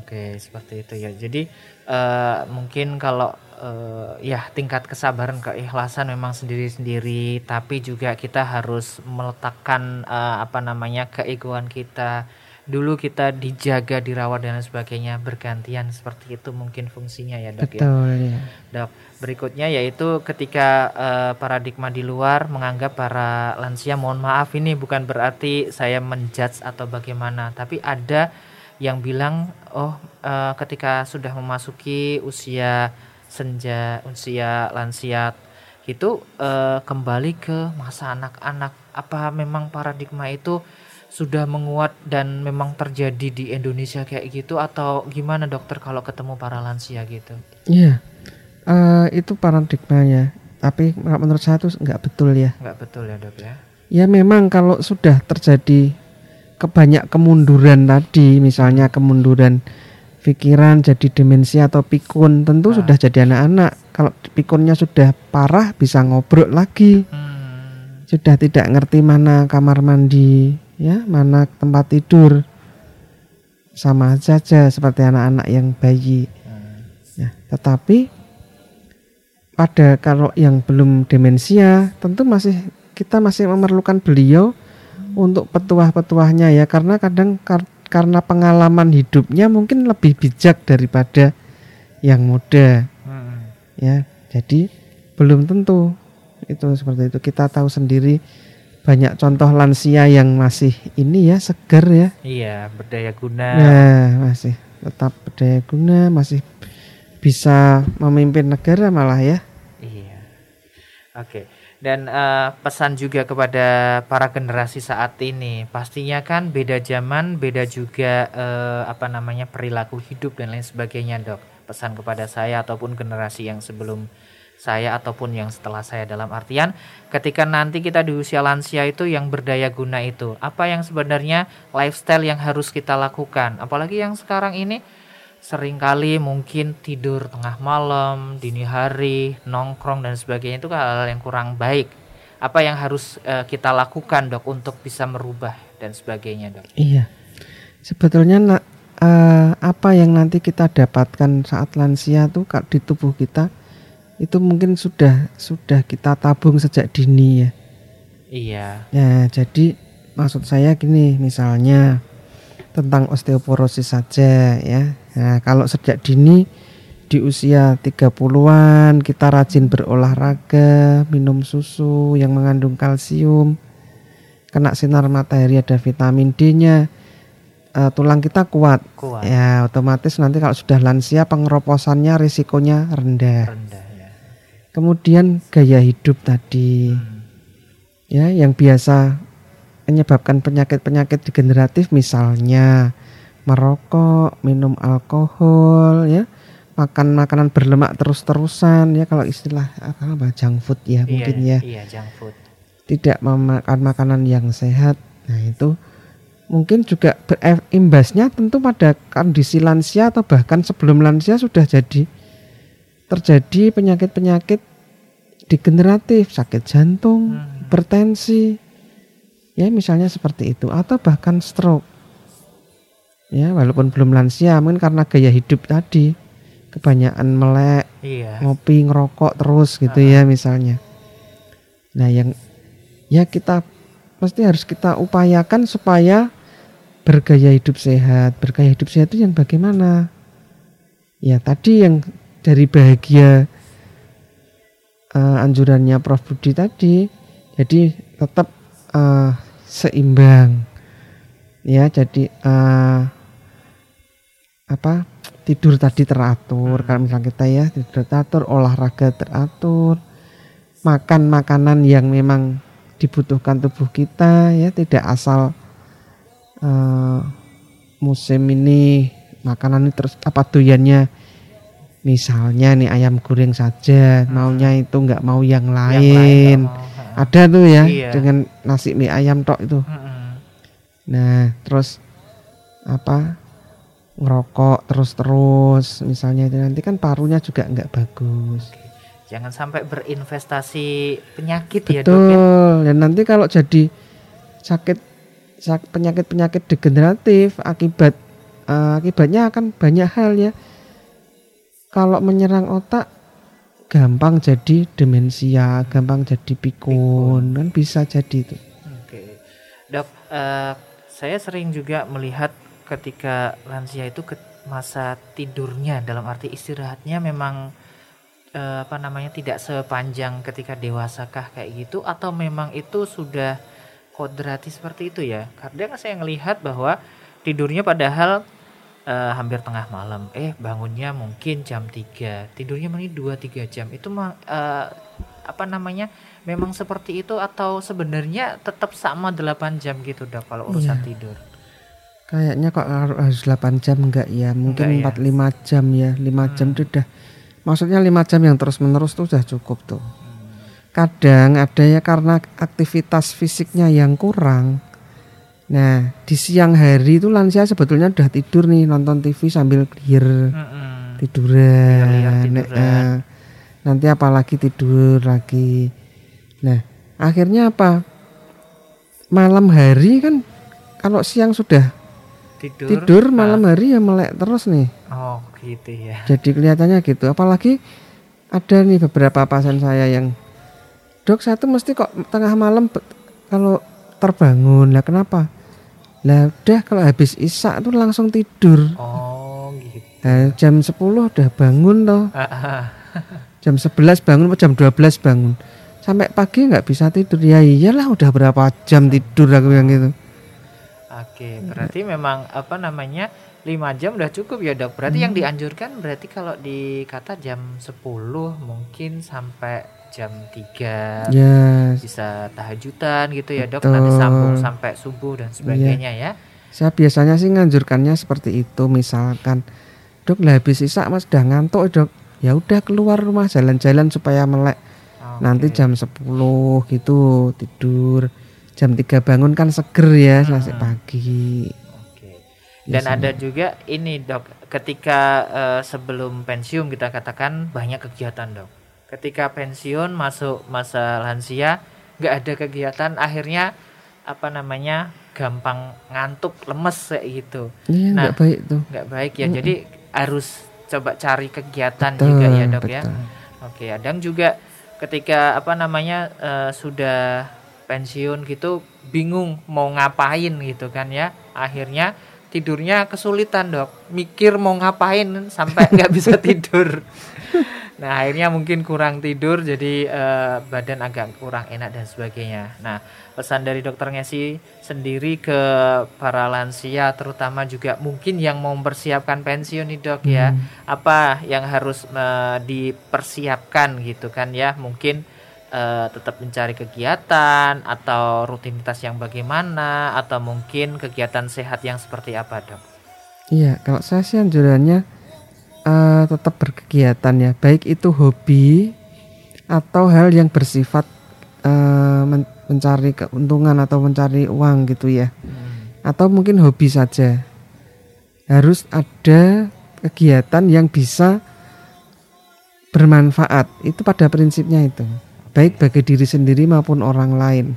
Oke, seperti itu ya. Jadi eh, mungkin kalau eh, ya tingkat kesabaran keikhlasan memang sendiri-sendiri, tapi juga kita harus meletakkan eh, apa namanya keegoan kita. Dulu kita dijaga, dirawat dan sebagainya bergantian seperti itu mungkin fungsinya ya, Dok ya. betul ya Dok, berikutnya yaitu ketika eh, paradigma di luar menganggap para lansia mohon maaf ini bukan berarti saya menjudge atau bagaimana, tapi ada yang bilang oh eh, ketika sudah memasuki usia senja, usia lansia itu eh, kembali ke masa anak-anak. Apa memang paradigma itu sudah menguat dan memang terjadi di Indonesia kayak gitu atau gimana dokter kalau ketemu para lansia gitu? Iya, eh, itu paradigmanya. Tapi menurut saya itu nggak betul ya. Nggak betul ya dok ya? Ya memang kalau sudah terjadi kebanyak kemunduran tadi, misalnya kemunduran pikiran jadi demensia atau pikun, tentu Ah. sudah jadi anak-anak. Kalau pikunnya sudah parah bisa ngobrol lagi, Hmm, sudah tidak ngerti mana kamar mandi, ya mana tempat tidur. Sama saja seperti anak-anak yang bayi. hmm. Ya, tetapi pada kalau yang belum demensia tentu masih kita masih memerlukan beliau untuk petuah-petuahnya ya karena kadang karena pengalaman hidupnya mungkin lebih bijak daripada yang muda Hmm. ya. Jadi belum tentu itu seperti itu kita tahu sendiri banyak contoh lansia yang masih ini ya segar ya Iya, berdaya guna. Nah, masih tetap berdaya guna, masih bisa memimpin negara malah ya. Iya. Oke. Dan eh, pesan juga kepada para generasi saat ini, pastinya kan beda zaman, beda juga eh, apa namanya perilaku hidup dan lain sebagainya, dok. Pesan kepada saya ataupun generasi yang sebelum saya ataupun yang setelah saya dalam artian, ketika nanti kita di usia lansia itu yang berdaya guna itu, apa yang sebenarnya lifestyle yang harus kita lakukan, apalagi yang sekarang ini sering kali mungkin tidur tengah malam, dini hari, nongkrong dan sebagainya itu kan hal-hal yang kurang baik. Apa yang harus eh, kita lakukan dok untuk bisa merubah dan sebagainya dok? Iya. Sebetulnya na- eh, apa yang nanti kita dapatkan saat lansia tuh di tubuh kita itu mungkin sudah sudah kita tabung sejak dini ya. Iya. Ya, jadi maksud saya gini, misalnya tentang osteoporosis saja ya. Nah, kalau sejak dini di usia 30-an kita rajin berolahraga, minum susu yang mengandung kalsium, kena sinar matahari ada vitamin D-nya, eh, tulang kita kuat. Kuat. Ya, otomatis nanti kalau sudah lansia pengeroposannya risikonya rendah. Rendah ya. Kemudian gaya hidup tadi Hmm. ya yang biasa menyebabkan penyakit-penyakit degeneratif misalnya merokok, minum alkohol ya, makan makanan berlemak terus-terusan ya kalau istilah apa, junk food ya mungkin iya, ya. Iya junk food. Tidak memakan makanan yang sehat. Nah, itu mungkin juga ber- imbasnya tentu pada kondisi lansia atau bahkan sebelum lansia sudah jadi terjadi penyakit-penyakit degeneratif, sakit jantung, Hmm. hipertensi, ya misalnya seperti itu, atau bahkan stroke. Ya, walaupun belum lansia, mungkin karena gaya hidup tadi, kebanyakan melek, Iya. ngopi, ngerokok terus gitu ya misalnya. Nah, yang ya kita pasti harus kita upayakan supaya bergaya hidup sehat. Bergaya hidup sehat itu yang bagaimana? Ya, tadi yang dari bahagia eh, anjurannya Prof Budi tadi. Jadi tetap eh, seimbang. Ya, jadi eh, apa tidur tadi teratur kalau misalnya kita ya tidur teratur olahraga teratur makan makanan yang memang dibutuhkan tubuh kita ya tidak asal uh, musim ini makanan ini terus apa doyannya misalnya nih ayam goreng saja Hmm. maunya itu nggak mau yang Yang lain, mau, ha. ada tuh ya Iya. dengan nasi mie ayam tok itu Mm-mm. nah terus apa ngerokok terus-terus. Misalnya itu nanti kan parunya juga nggak bagus. Jangan sampai berinvestasi penyakit ya dok ya. betul. Dan nanti kalau jadi sakit sak- penyakit-penyakit degeneratif akibat eh, akibatnya akan banyak hal ya. Kalau menyerang otak gampang jadi demensia gampang jadi pikun. kan bisa jadi itu. Oke, dok, eh, saya sering juga melihat ketika lansia itu ke masa tidurnya dalam arti istirahatnya memang eh, apa namanya tidak sepanjang ketika dewasakah kayak gitu atau memang itu sudah kodrati seperti itu ya? Kadang saya melihat bahwa tidurnya padahal eh, hampir tengah malam, eh bangunnya mungkin jam 3 tidurnya mungkin 2-3 jam itu eh, apa namanya memang seperti itu atau sebenarnya tetap sama 8 jam gitu dok kalau urusan Iya. tidur kayaknya kok harus 8 jam enggak ya? Mungkin Enggak 4 5 jam ya. 5 jam itu udah. Maksudnya 5 jam yang terus menerus tuh udah cukup tuh. Kadang ada ya karena aktivitas fisiknya yang kurang. Nah di siang hari itu lansia sebetulnya udah tidur nih nonton TV sambil clear Mm-mm. tiduran, Liar-liar Nah, tiduran. eh, nanti apalagi tidur lagi. Nah akhirnya apa? Malam hari kan kalau siang sudah tidur. Tidur malam hari ya melek terus nih. Oh gitu ya. Jadi kelihatannya gitu. Apalagi ada nih beberapa pasien saya yang dok saya tuh mesti kok tengah malam kalau terbangun. Lah kenapa? Lah udah kalau habis isak tuh langsung tidur. Oh gitu. Nah, jam 10 udah bangun toh. Ah, ah. [laughs] jam 11 bangun jam 12 bangun. Sampai pagi nggak bisa tidur. Ya iyalah udah berapa jam tidur aku yang gitu Oke, berarti memang apa namanya 5 jam udah cukup ya dok. Berarti yang Hmm. dianjurkan berarti kalau dikata jam 10 mungkin sampai jam 3 ya bisa tahajudan gitu ya dok. Nanti Betul. sambung sampai subuh dan sebagainya ya. saya biasanya sih nganjurkannya seperti itu misalkan dok lah habis isak mas udah ngantuk dok ya udah keluar rumah jalan-jalan supaya melek Oke. nanti jam 10 gitu tidur jam 3 bangun kan seger ya Hmm. masih pagi Oke. Dan Biasanya. ada juga ini dok, ketika eh, sebelum pensiun kita katakan banyak kegiatan dok. Ketika pensiun masuk masa lansia nggak ada kegiatan, akhirnya apa namanya gampang ngantuk, lemes kayak gitu. iya Nah, nggak baik tuh Nggak baik ya. Jadi harus coba cari kegiatan Betul, juga ya dok ya. betul. Oke, kadang juga ketika apa namanya eh, sudah pensiun gitu bingung mau ngapain gitu kan ya. Akhirnya tidurnya kesulitan dok, mikir mau ngapain sampai [laughs] nggak bisa tidur. Nah akhirnya mungkin kurang tidur jadi eh, badan agak kurang enak dan sebagainya. Nah pesan dari dokter Ngesi sendiri ke para lansia terutama juga mungkin yang mau mempersiapkan pensiun nih dok ya apa yang harus eh, dipersiapkan gitu kan ya mungkin eh, tetap mencari kegiatan atau rutinitas yang bagaimana atau mungkin kegiatan sehat yang seperti apa dok? Iya, kalau saya sih anjurannya eh, tetap berkegiatan ya, baik itu hobi atau hal yang bersifat men- mencari keuntungan atau mencari uang gitu ya, atau mungkin hobi saja. Harus ada kegiatan yang bisa bermanfaat. Itu pada prinsipnya itu, baik bagi diri sendiri maupun orang lain.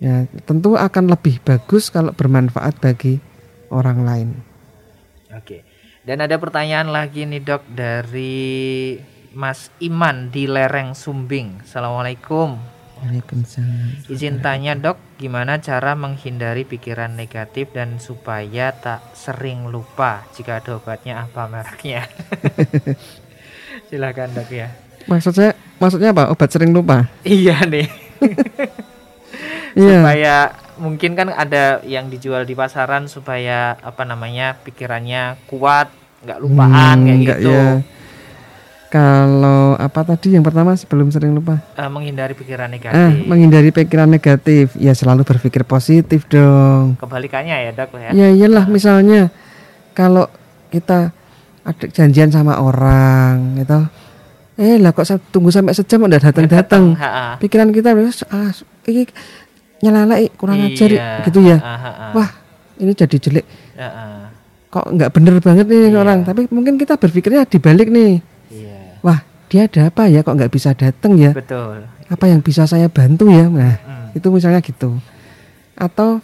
Ya, tentu akan lebih bagus kalau bermanfaat bagi orang lain. Oke. Dan ada pertanyaan lagi nih dok dari Mas Iman di Lereng Sumbing. Assalamualaikum. Waalaikumsalam. Izin tanya dok, gimana cara menghindari pikiran negatif dan supaya tak sering lupa? Jika ada obatnya apa mereknya? [laughs] Silakan dok ya. Maksud saya, maksudnya apa? Obat sering lupa? Iya nih. [laughs] Iya. Supaya mungkin kan ada yang dijual di pasaran supaya apa namanya pikirannya kuat, nggak lupaan Hmm, kayak enggak gitu. ya. Kalau apa tadi yang pertama sebelum sering lupa? Eh, menghindari pikiran negatif. menghindari pikiran negatif. Ya selalu berpikir positif dong. Kebalikannya ya dok ya. Ya iyalah misalnya kalau kita ada janjian sama orang gitu. Eh lah kok sa- tunggu sampai sejam udah datang-datang. Ha-ha. Pikiran kita "Wes, ah iki nyelala ih, kurang ajar Iya. gitu ya. Ah, ha, ha. Wah, ini jadi jelek. Kok nggak bener banget nih Iya. orang. Tapi mungkin kita berpikirnya dibalik nih. Iya. Wah, dia ada apa ya kok nggak bisa datang ya? Betul. Apa yang bisa saya bantu ya? Nah, Hmm. itu misalnya gitu. Atau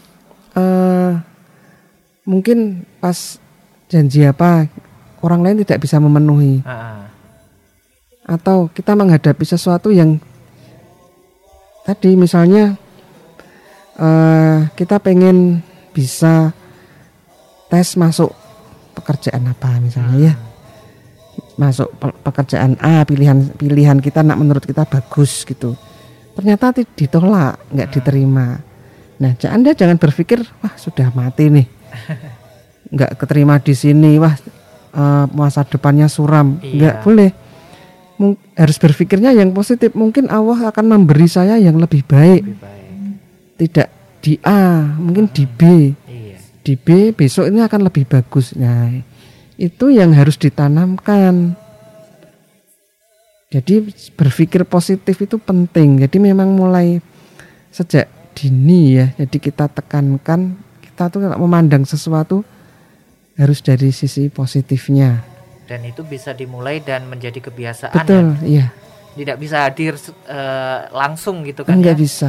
eh mungkin pas janji apa orang lain tidak bisa memenuhi. Atau kita menghadapi sesuatu yang tadi misalnya eh kita pengen bisa tes masuk pekerjaan apa misalnya ya. Masuk pe- pekerjaan A pilihan pilihan kita nak menurut kita bagus gitu. Ternyata ditolak nggak diterima. Nah anda jangan berpikir wah sudah mati nih. [laughs] Nggak keterima di sini wah eh, masa depannya suram. Iya. nggak boleh harus berpikirnya yang positif mungkin Allah akan memberi saya yang lebih baik Lebih baik. tidak di A mungkin di B Iya. di B besok ini akan lebih bagus. Nah, itu yang harus ditanamkan. Jadi berpikir positif itu penting. Jadi memang mulai sejak dini ya. Jadi kita tekankan kita tuh kalau memandang sesuatu harus dari sisi positifnya. Dan itu bisa dimulai dan menjadi kebiasaan Betul, ya. iya. Tidak bisa hadir eh, langsung gitu kan Enggak ya. bisa.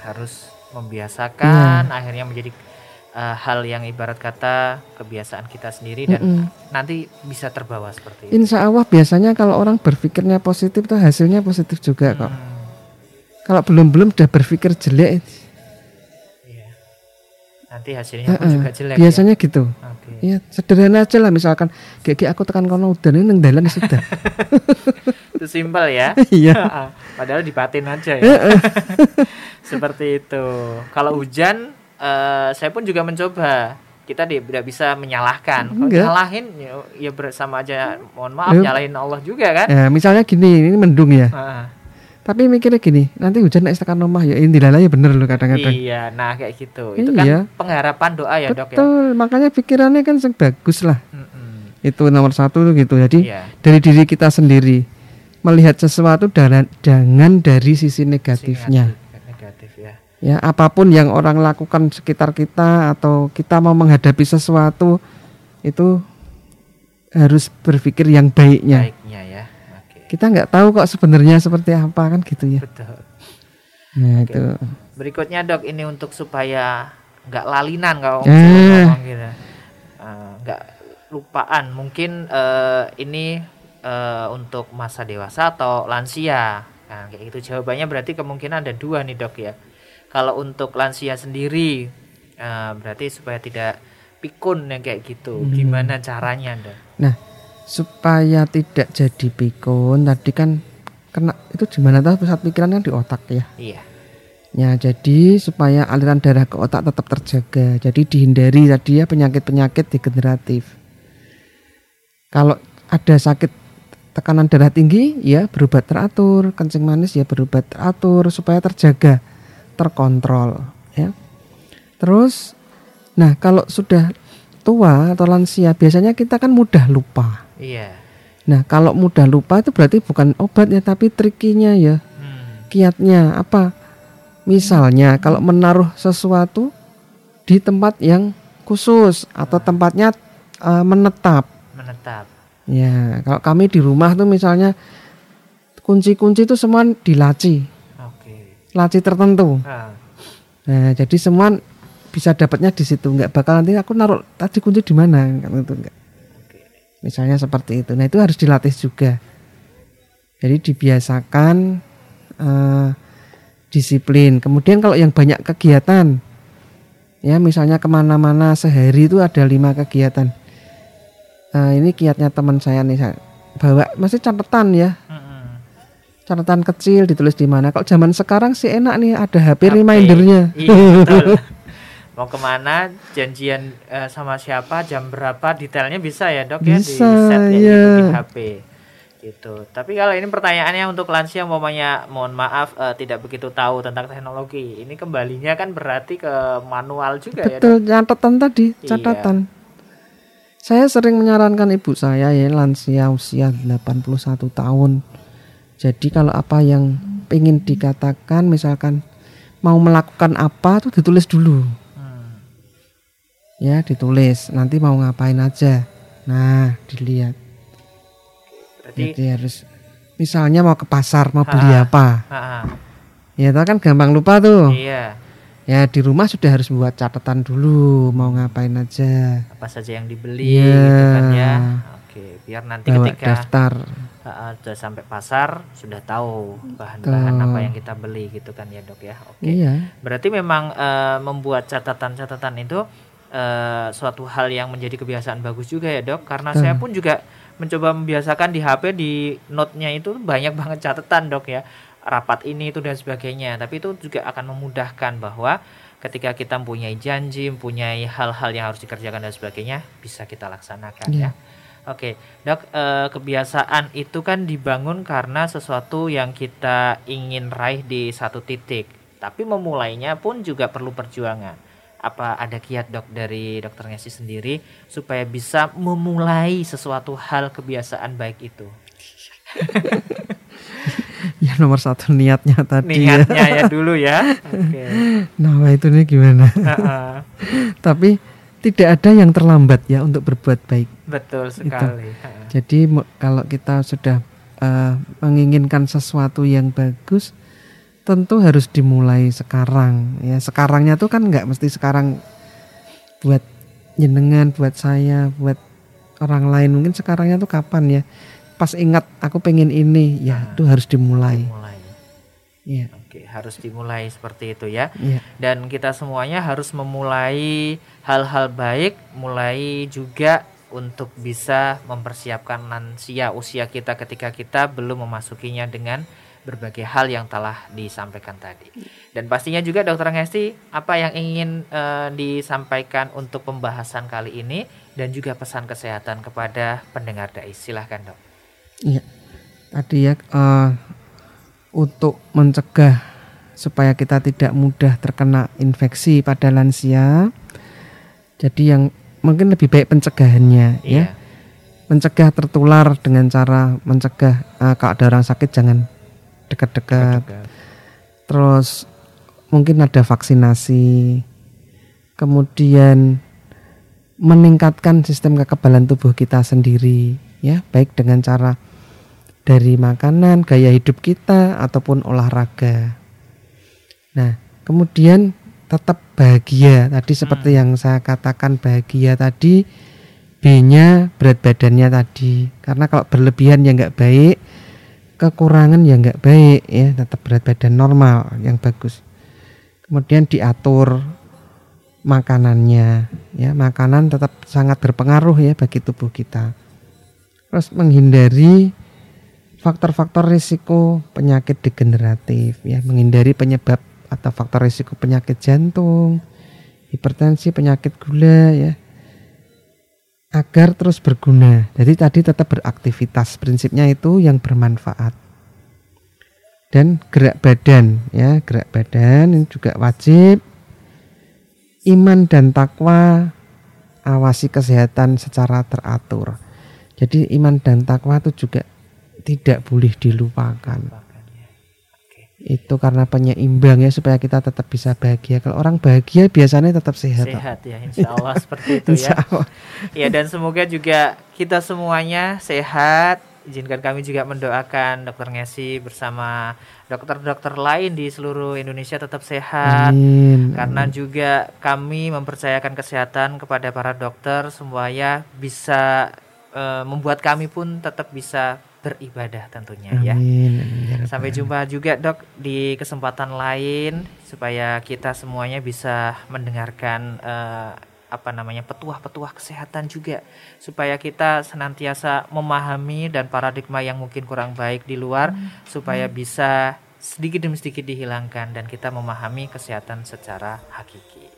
Harus membiasakan Iya. akhirnya menjadi eh, hal yang ibarat kata kebiasaan kita sendiri dan Mm-mm. nanti bisa terbawa seperti itu. Insya Allah biasanya kalau orang berpikirnya positif tuh hasilnya positif juga kok. Hmm, Kalau belum-belum udah berpikir jelek, iya. Nanti hasilnya pun eh, juga jelek. biasanya gitu. Ya. Iya, sederhana aja lah misalkan kayak aku tekan kono udan ini neng dalan sudah. [laughs] Itu simpel ya. [laughs] Iya. [laughs] Padahal dibatin aja ya. Seperti itu. Kalau hujan, eh, saya pun juga mencoba. Kita di- tidak bisa menyalahkan. Kalau nyalahin, ya, ya bersama aja. Mohon maaf, Loh. nyalahin Allah juga kan. Ya, misalnya gini, ini mendung ya. Ah, Tapi mikirnya gini, nanti hujan naik tekan rumah ya ini dilalai bener loh kadang-kadang. iya, nah kayak gitu. Itu Iya. kan pengharapan doa ya dok ya. Betul, makanya pikirannya kan bagus lah. Mm-mm. Itu nomor satu tuh gitu. Jadi Iya. dari diri kita sendiri melihat sesuatu dan jangan dari sisi negatifnya. Negatif, negatif ya. Ya, apa pun yang orang lakukan sekitar kita atau kita mau menghadapi sesuatu itu harus berpikir yang baiknya. Ya. Oke. Kita nggak tahu kok sebenarnya seperti apa kan gitu ya. Betul. Nah, itu. Berikutnya dok, ini untuk supaya nggak lalinan kalau Eh. ngomong gitu, Eh, nggak lupaan. Mungkin eh, ini eh, untuk masa dewasa atau lansia. Nah, kayak gitu jawabannya berarti kemungkinan ada dua nih dok ya. Kalau untuk lansia sendiri, eh, berarti supaya tidak pikun yang kayak gitu. Hmm. Gimana caranya dok? Nah, supaya tidak jadi pikun tadi kan kena itu gimana tahu pusat pikiran kan di otak ya. Iya. Ya, jadi supaya aliran darah ke otak tetap terjaga. Jadi dihindari tadi ya penyakit-penyakit degeneratif. Kalau ada sakit tekanan darah tinggi ya berobat teratur, kencing manis ya berobat teratur supaya terjaga, terkontrol ya. Terus nah kalau sudah tua atau lansia biasanya kita kan mudah lupa. Iya. Nah, kalau mudah lupa itu berarti bukan obat ya tapi trikinya ya Hmm. kiatnya apa? Misalnya kalau menaruh sesuatu di tempat yang khusus atau tempatnya eh, menetap. Menetap. Ya, kalau kami di rumah tuh misalnya kunci-kunci itu semua dilaci, Oke. laci tertentu. Ah, Nah, jadi semua bisa dapatnya di situ. Nggak bakal nanti aku naruh tadi kunci di mana kan itu enggak. Misalnya seperti itu. Nah, itu harus dilatih juga. Jadi dibiasakan eh, disiplin. Kemudian kalau yang banyak kegiatan, ya misalnya ke mana-mana sehari itu ada lima kegiatan. Nah, ini kiatnya teman saya nih, saya bawa masih catatan ya, catatan kecil ditulis di mana. Kalau zaman sekarang sih enak nih ada HP, HP. remindernya. Iya. [laughs] mau ke mana janjian eh, sama siapa jam berapa detailnya bisa ya dok ya di Bisa, set ya, iya. di HP gitu tapi kalau ini pertanyaannya untuk lansia umpamanya mohon maaf eh, tidak begitu tahu tentang teknologi ini kembalinya kan berarti ke manual juga ya dok Betul, catatan tadi, Iya. catatan. Saya sering menyarankan ibu saya ya lansia usia 81 tahun. Jadi kalau apa yang ingin dikatakan misalkan mau melakukan apa tuh ditulis dulu. Ya, ditulis. Nanti mau ngapain aja. Nah, dilihat. berarti Jadi harus misalnya mau ke pasar mau beli apa. ah, Ya, itu kan gampang lupa tuh. iya Ya, di rumah sudah harus buat catatan dulu mau ngapain aja. apa saja yang dibeli Iya. gitu kan ya oke biar nanti Bawa ketika daftar. ah, ah, sudah sampai pasar sudah tahu bahan-bahan apa yang kita beli gitu kan ya dok ya oke Iya. berarti memang eh, membuat catatan-catatan itu eh, suatu hal yang menjadi kebiasaan bagus juga ya dok karena Betul. saya pun juga mencoba membiasakan di HP di note-nya itu banyak banget catatan dok ya rapat ini itu dan sebagainya tapi itu juga akan memudahkan bahwa ketika kita mempunyai janji mempunyai hal-hal yang harus dikerjakan dan sebagainya bisa kita laksanakan Iya. ya Oke, dok, eh, kebiasaan itu kan dibangun karena sesuatu yang kita ingin raih di satu titik. Tapi memulainya pun juga perlu perjuangan. Apa ada kiat dok dari dokter Ngesi sendiri supaya bisa memulai sesuatu hal kebiasaan baik itu? [laughs] Ya nomor satu niatnya tadi ya. Niatnya ya [laughs] dulu ya. Oke. Nah itu nih gimana? [laughs] Tapi tidak ada yang terlambat ya untuk berbuat baik. Betul sekali. Heeh. Jadi kalau kita sudah eh, menginginkan sesuatu yang bagus, tentu harus dimulai sekarang. Ya sekarangnya tuh kan nggak mesti sekarang buat jenengan, buat saya, buat orang lain. Mungkin sekarangnya tuh kapan ya? Pas ingat aku pengen ini, ya itu harus dimulai. Mulai. Ya, Oke, harus dimulai seperti itu ya. ya. dan kita semuanya harus memulai hal-hal baik mulai juga untuk bisa mempersiapkan lansia usia kita ketika kita belum memasukinya dengan berbagai hal yang telah disampaikan tadi. Dan pastinya juga Dokter Ngesti apa yang ingin eh, disampaikan untuk pembahasan kali ini dan juga pesan kesehatan kepada pendengar dai. Silahkan dok. Iya. Tadi ya eh, untuk mencegah supaya kita tidak mudah terkena infeksi pada lansia. Jadi yang mungkin lebih baik pencegahannya ya. Mencegah tertular dengan cara mencegah eh, kalau ada orang sakit jangan dekat-dekat. Dekat. Terus mungkin ada vaksinasi. Kemudian meningkatkan sistem kekebalan tubuh kita sendiri ya, baik dengan cara dari makanan, gaya hidup kita ataupun olahraga. Nah, kemudian tetap bahagia. Tadi seperti yang saya katakan bahagia tadi B-nya berat badannya tadi. Karena kalau berlebihan ya nggak baik, kekurangan ya nggak baik ya, tetap berat badan normal yang bagus. Kemudian diatur makanannya ya, makanan tetap sangat berpengaruh ya bagi tubuh kita. Terus menghindari faktor-faktor risiko penyakit degeneratif ya, menghindari penyebab atau faktor risiko penyakit jantung, hipertensi, penyakit gula ya. Agar terus berguna. Jadi tadi tetap beraktivitas. Prinsipnya itu yang bermanfaat. Dan gerak badan ya, gerak badan ini juga wajib. Iman dan takwa awasi kesehatan secara teratur. Jadi iman dan takwa itu juga tidak boleh dilupakan. Itu karena penyeimbang ya supaya kita tetap bisa bahagia. Kalau orang bahagia biasanya tetap sehat. Sehat ya, insya Allah seperti itu [laughs] Insya ya. Allah. Ya dan semoga juga kita semuanya sehat. Izinkan kami juga mendoakan Dokter Ngesi bersama dokter-dokter lain di seluruh Indonesia tetap sehat. Amin. Karena juga kami mempercayakan kesehatan kepada para dokter supaya bisa eh, membuat kami pun tetap bisa beribadah tentunya ya. Amin. Ya Sampai jumpa juga dok di kesempatan lain supaya kita semuanya bisa mendengarkan eh, apa namanya petuah-petuah kesehatan juga supaya kita senantiasa memahami dan paradigma yang mungkin kurang baik di luar supaya bisa sedikit demi sedikit dihilangkan dan kita memahami kesehatan secara hakiki.